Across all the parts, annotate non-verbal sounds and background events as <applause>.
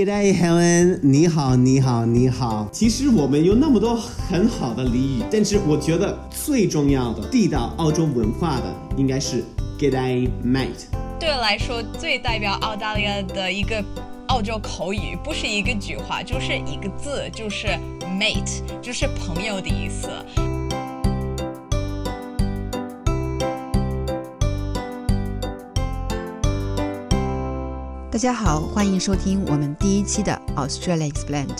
Good day, Helen 你好，你好，你好。其实我们有那么多很好的俚语，但是我觉得最重要的、地道澳洲文化的，应该是 Good day, mate。对我来说，最代表澳大利亚的一个澳洲口语，不是一个句话，就是一个字，就是 mate，就是朋友的意思。大家好，欢迎收听我们第一期的 Australia Explained，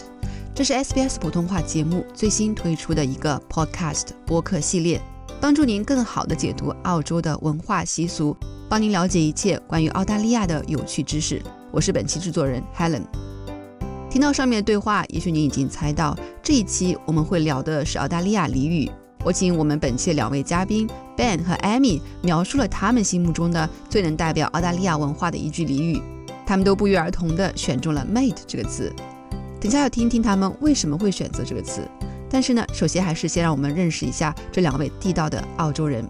这是 SBS 普通话节目最新推出的一个 podcast 播客系列，帮助您更好的解读澳洲的文化习俗，帮您了解一切关于澳大利亚的有趣知识。我是本期制作人 Helen。听到上面的对话，也许您已经猜到，这一期我们会聊的是澳大利亚俚语。我请我们本期的两位嘉宾 Ben 和 Amy 描述了他们心目中的最能代表澳大利亚文化的一句俚语。他们都不约而同地选中了 “mate” 这个词。等下要听听他们为什么会选择这个词。但是呢，首先还是先让我们认识一下这两位地道的澳洲人。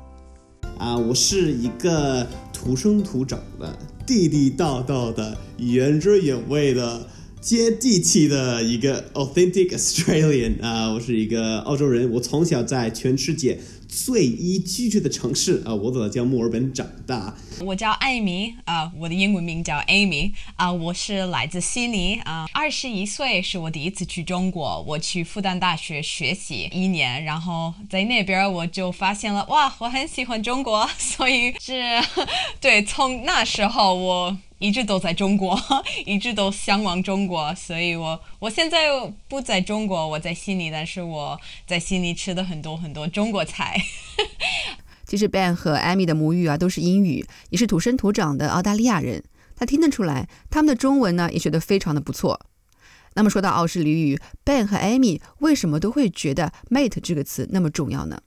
啊，我是一个土生土长的、地地道道的、原汁原味的、接地气的一个 authentic Australian 啊，我是一个澳洲人。我从小在全世界。最宜居住的城市啊，我在墨尔本长大。我叫艾米啊，我的英文名叫 Amy 啊，我是来自悉尼啊。二十一岁是我第一次去中国，我去复旦大学学习一年，然后在那边我就发现了哇，我很喜欢中国，所以是 <laughs> 对，从那时候我。一直都在中国，<laughs> 一直都向往中国，所以我我现在不在中国，我在悉尼，但是我在悉尼吃的很多很多中国菜。<laughs> 其实 Ben 和 Amy 的母语啊都是英语，也是土生土长的澳大利亚人，他听得出来，他们的中文呢也学得非常的不错。那么说到澳式俚语，Ben 和 Amy 为什么都会觉得 mate 这个词那么重要呢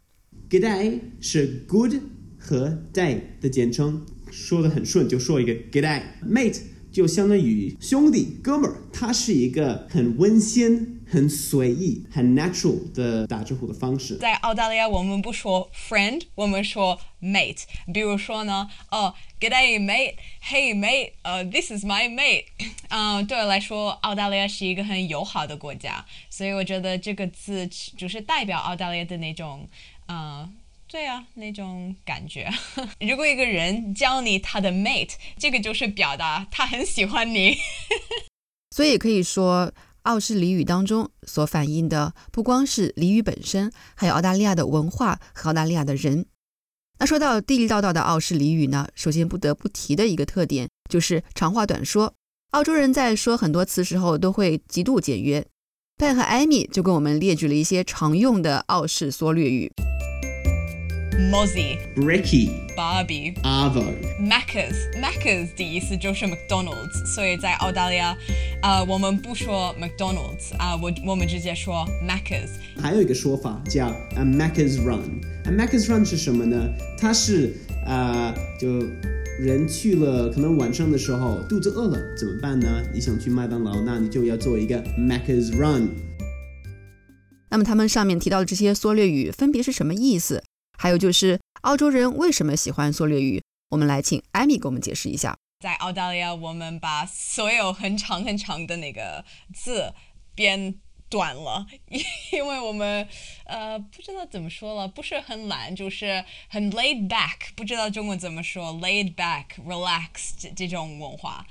？G'day 是 good 和 day 的简称。说的很顺，就说一个 “good day mate”，就相当于兄弟哥们儿，它是一个很温馨、很随意、很 natural 的打招呼的方式。在澳大利亚，我们不说 friend，我们说 mate。比如说呢，哦，“good day mate”，“hey mate，呃，This is my mate。<laughs> 嗯，对我来说，澳大利亚是一个很友好的国家，所以我觉得这个字就是代表澳大利亚的那种，嗯。对啊，那种感觉。<laughs> 如果一个人叫你他的 mate，这个就是表达他很喜欢你。<laughs> 所以可以说，澳式俚语当中所反映的不光是俚语本身，还有澳大利亚的文化和澳大利亚的人。那说到地地道道的澳式俚语呢，首先不得不提的一个特点就是长话短说。澳洲人在说很多词时候都会极度简约。Ben 和 Amy 就跟我们列举了一些常用的澳式缩略语。Mozzie, Bricky, Barbie, Arvo, Macca's, Macca's 的意思就是 McDonald's，所以在澳大利亚，呃，我们不说 McDonald's 啊，我我们直接说 Macca's。还有一个说法叫 a Macca's Run。a Macca's Run 是什么呢？它是啊，就人去了，可能晚上的时候肚子饿了怎么办呢？你想去麦当劳，那你就要做一个 Macca's Run。那么他们上面提到的这些缩略语分别是什么意思？还有就是澳洲人为什么喜欢缩略语？我们来请艾米给我们解释一下。在澳大利亚，我们把所有很长很长的那个字变短了，<laughs> 因为我们呃不知道怎么说了，不是很懒，就是很 laid back，不知道中文怎么说，laid back，relax 这这种文化。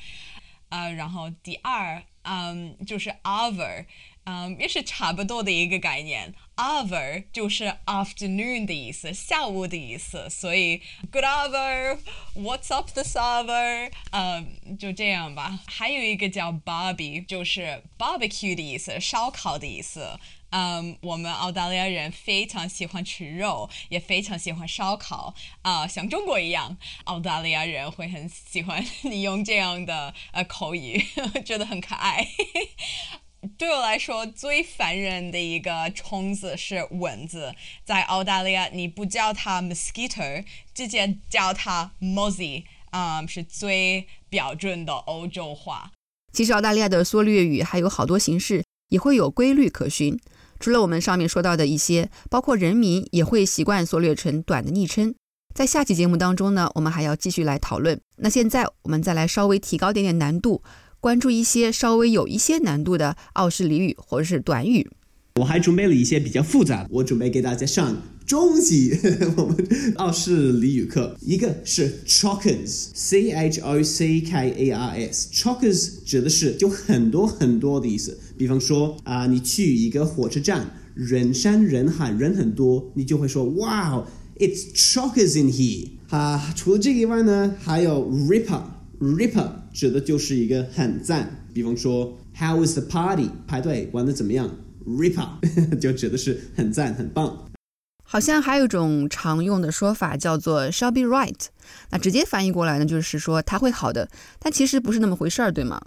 呃，然后第二，嗯，就是 over。嗯，也是差不多的一个概念。Over 就是 afternoon 的意思，下午的意思。所以 Good over，What's up this over？嗯，就这样吧。还有一个叫 Barbie，就是 barbecue 的意思，烧烤的意思。嗯，我们澳大利亚人非常喜欢吃肉，也非常喜欢烧烤啊，像中国一样，澳大利亚人会很喜欢 <laughs> 你用这样的呃口语，<laughs> 觉得很可爱。对我来说，最烦人的一个虫子是蚊子。在澳大利亚，你不叫它 mosquito，直接叫它 mozzie，啊，是最标准的欧洲话。其实，澳大利亚的缩略语还有好多形式，也会有规律可循。除了我们上面说到的一些，包括人民也会习惯缩略成短的昵称。在下期节目当中呢，我们还要继续来讨论。那现在我们再来稍微提高点点难度。关注一些稍微有一些难度的澳式俚语或者是短语。我还准备了一些比较复杂，我准备给大家上中级 <laughs> 我们澳式俚语课。一个是 chokers，c h o c k a r s，chokers 指的是就很多很多的意思。比方说啊，你去一个火车站，人山人海，人很多，你就会说，Wow，it's chokers in here。啊，除了这个以外呢，还有 ripper，ripper 指的就是一个很赞。比方说，How is the party？排队玩的怎么样？Ripper <laughs> 就指的是很赞、很棒。好像还有一种常用的说法叫做 "shall be right"，那直接翻译过来呢，就是说他会好的，但其实不是那么回事儿，对吗？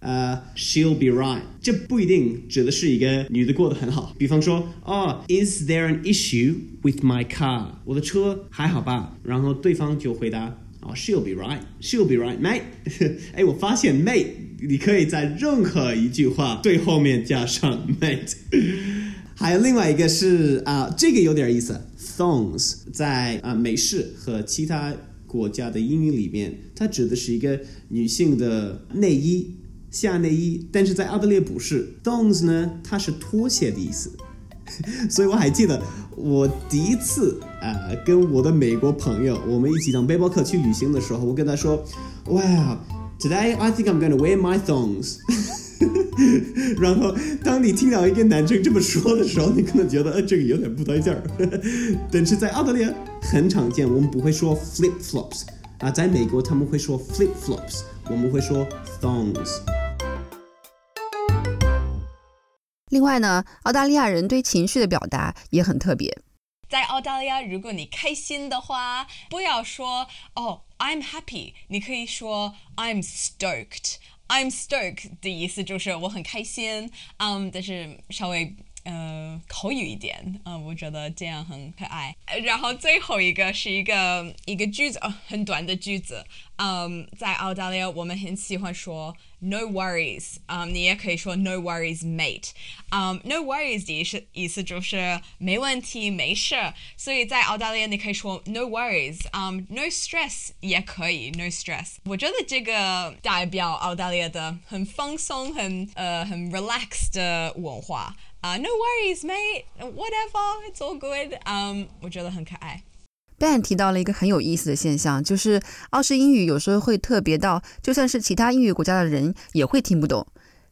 呃，she'll be right，这不一定指的是一个女的过得很好。比方说，哦，Is there an issue with my car？我的车还好吧？然后对方就回答。哦，she'll be right，she'll be right, mate。<laughs> 哎，我发现 mate，你可以在任何一句话最后面加上 mate。<laughs> 还有另外一个是啊，这个有点意思，thongs 在啊美式和其他国家的英语里面，它指的是一个女性的内衣、下内衣，但是在澳大利亚不是，thongs 呢，它是拖鞋的意思。<laughs> 所以我还记得我第一次啊跟我的美国朋友，我们一起当背包客去旅行的时候，我跟他说，Wow, today I think I'm going to wear my thongs。<laughs> 然后当你听到一个男生这么说的时候，你可能觉得呃这个有点不对劲儿。<laughs> 但是在澳大利亚很常见，我们不会说 flip flops 啊，在美国他们会说 flip flops，我们会说 thongs。另外呢，澳大利亚人对情绪的表达也很特别。在澳大利亚，如果你开心的话，不要说哦，I'm happy，你可以说 I'm stoked。I'm stoked 的意思就是我很开心，嗯，但是稍微。呃，口语一点，嗯，我觉得这样很可爱。然后最后一个是一个一个句子，哦，很短的句子。嗯，在澳大利亚，我们很喜欢说 “no worries”。嗯，你也可以说 “no worries, mate”。嗯，“no worries” 的意思意思就是没问题，没事。所以在澳大利亚，你可以说 “no worries”。嗯，“no stress” 也可以，“no stress”。我觉得这个代表澳大利亚的很放松、很呃很 relaxed 的文化。啊，No worries, mate. Whatever, it's all good. Um，我觉得很可爱。Ben 提到了一个很有意思的现象，就是澳式英语有时候会特别到，就算是其他英语国家的人也会听不懂。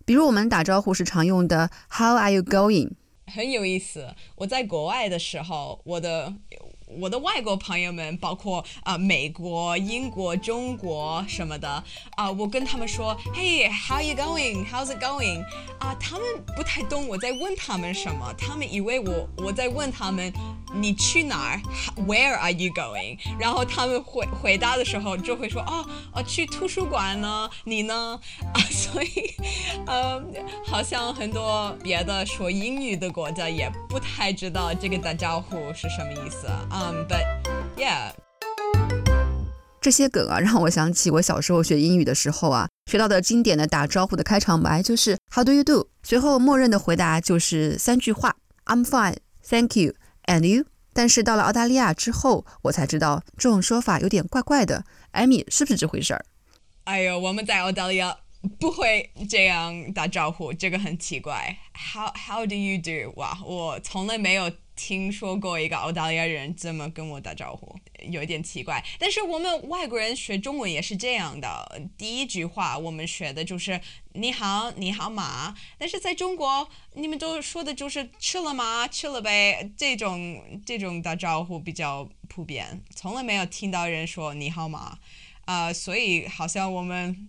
比如我们打招呼时常用的 How are you going？很有意思。我在国外的时候，我的。我的外国朋友们，包括啊美国、英国、中国什么的啊，我跟他们说，Hey，how you going？How's it going？啊，他们不太懂我在问他们什么，他们以为我我在问他们你去哪儿？Where are you going？然后他们回回答的时候就会说，哦，我去图书馆呢，你呢？啊，<laughs> 所以，呃，好像很多别的说英语的国家也不太知道这个打招呼是什么意思嗯。But yeah. 这些梗啊，让我想起我小时候学英语的时候啊，学到的经典的打招呼的开场白就是 How do you do？随后默认的回答就是三句话 I'm fine, thank you, and you。但是到了澳大利亚之后，我才知道这种说法有点怪怪的。艾米，是不是这回事儿？哎呦，我们在澳大利亚不会这样打招呼，这个很奇怪。How How do you do？哇，我从来没有。听说过一个澳大利亚人这么跟我打招呼，有一点奇怪。但是我们外国人学中文也是这样的，第一句话我们学的就是“你好，你好吗？”但是在中国，你们都说的就是“吃了吗？吃了呗”这种这种打招呼比较普遍，从来没有听到人说“你好吗？”啊，所以好像我们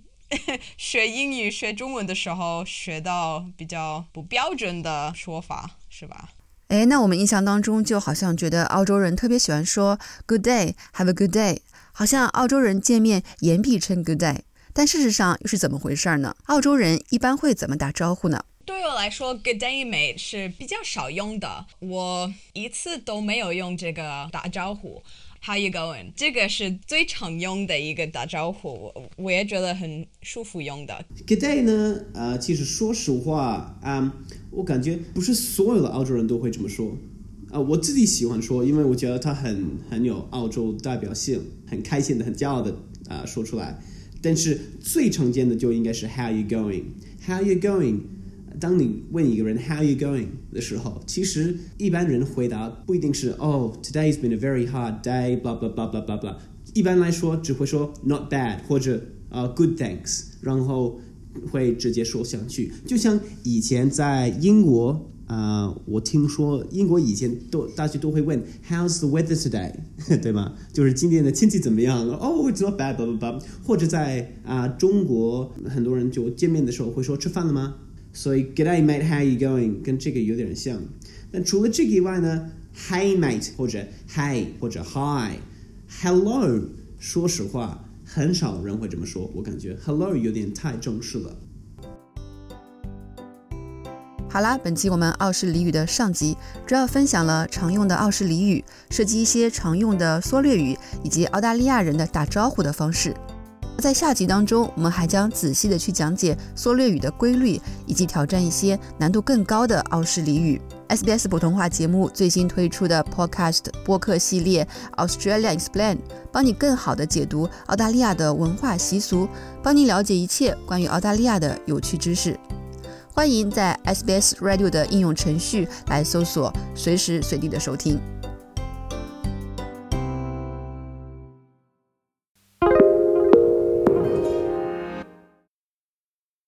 学英语、学中文的时候学到比较不标准的说法，是吧？哎，那我们印象当中就好像觉得澳洲人特别喜欢说 Good day，Have a good day，好像澳洲人见面言必称 Good day，但事实上又是怎么回事呢？澳洲人一般会怎么打招呼呢？对我来说，Good day mate 是比较少用的，我一次都没有用这个打招呼。How you going？这个是最常用的一个打招呼，我我也觉得很舒服用的。Good day 呢？呃，其实说实话，啊，我感觉不是所有的澳洲人都会这么说。啊，我自己喜欢说，因为我觉得它很很有澳洲代表性，很开心的、很骄傲的啊说出来。但是最常见的就应该是 How you going？How you going？当你问一个人 How you going 的时候，其实一般人回答不一定是 Oh today's been a very hard day，blah blah blah blah blah blah。一般来说只会说 Not bad 或者呃 Good thanks，然后会直接说下去。就像以前在英国。啊、我听说英国以前都大家都会问 How's the weather today，<laughs> 对吗？就是今天的天气怎么样？哦、oh,，It's not bad，blah blah blah。或者在啊、中国，很多人就见面的时候会说吃饭了吗？所以 G'day mate，how you going？跟这个有点像。但除了这个以外呢，Hey mate 或者 Hey 或者 Hi，Hello，说实话很少人会这么说，我感觉 Hello 有点太正式了。好啦，本期我们澳式俚语的上集主要分享了常用的澳式俚语，涉及一些常用的缩略语以及澳大利亚人的打招呼的方式。在下集当中，我们还将仔细的去讲解缩略语的规律，以及挑战一些难度更高的澳式俚语。SBS 普通话节目最新推出的 Podcast 播客系列 Australia Explain，帮你更好的解读澳大利亚的文化习俗，帮你了解一切关于澳大利亚的有趣知识。欢迎在 SBS Radio 的应用程序来搜索，随时随地的收听。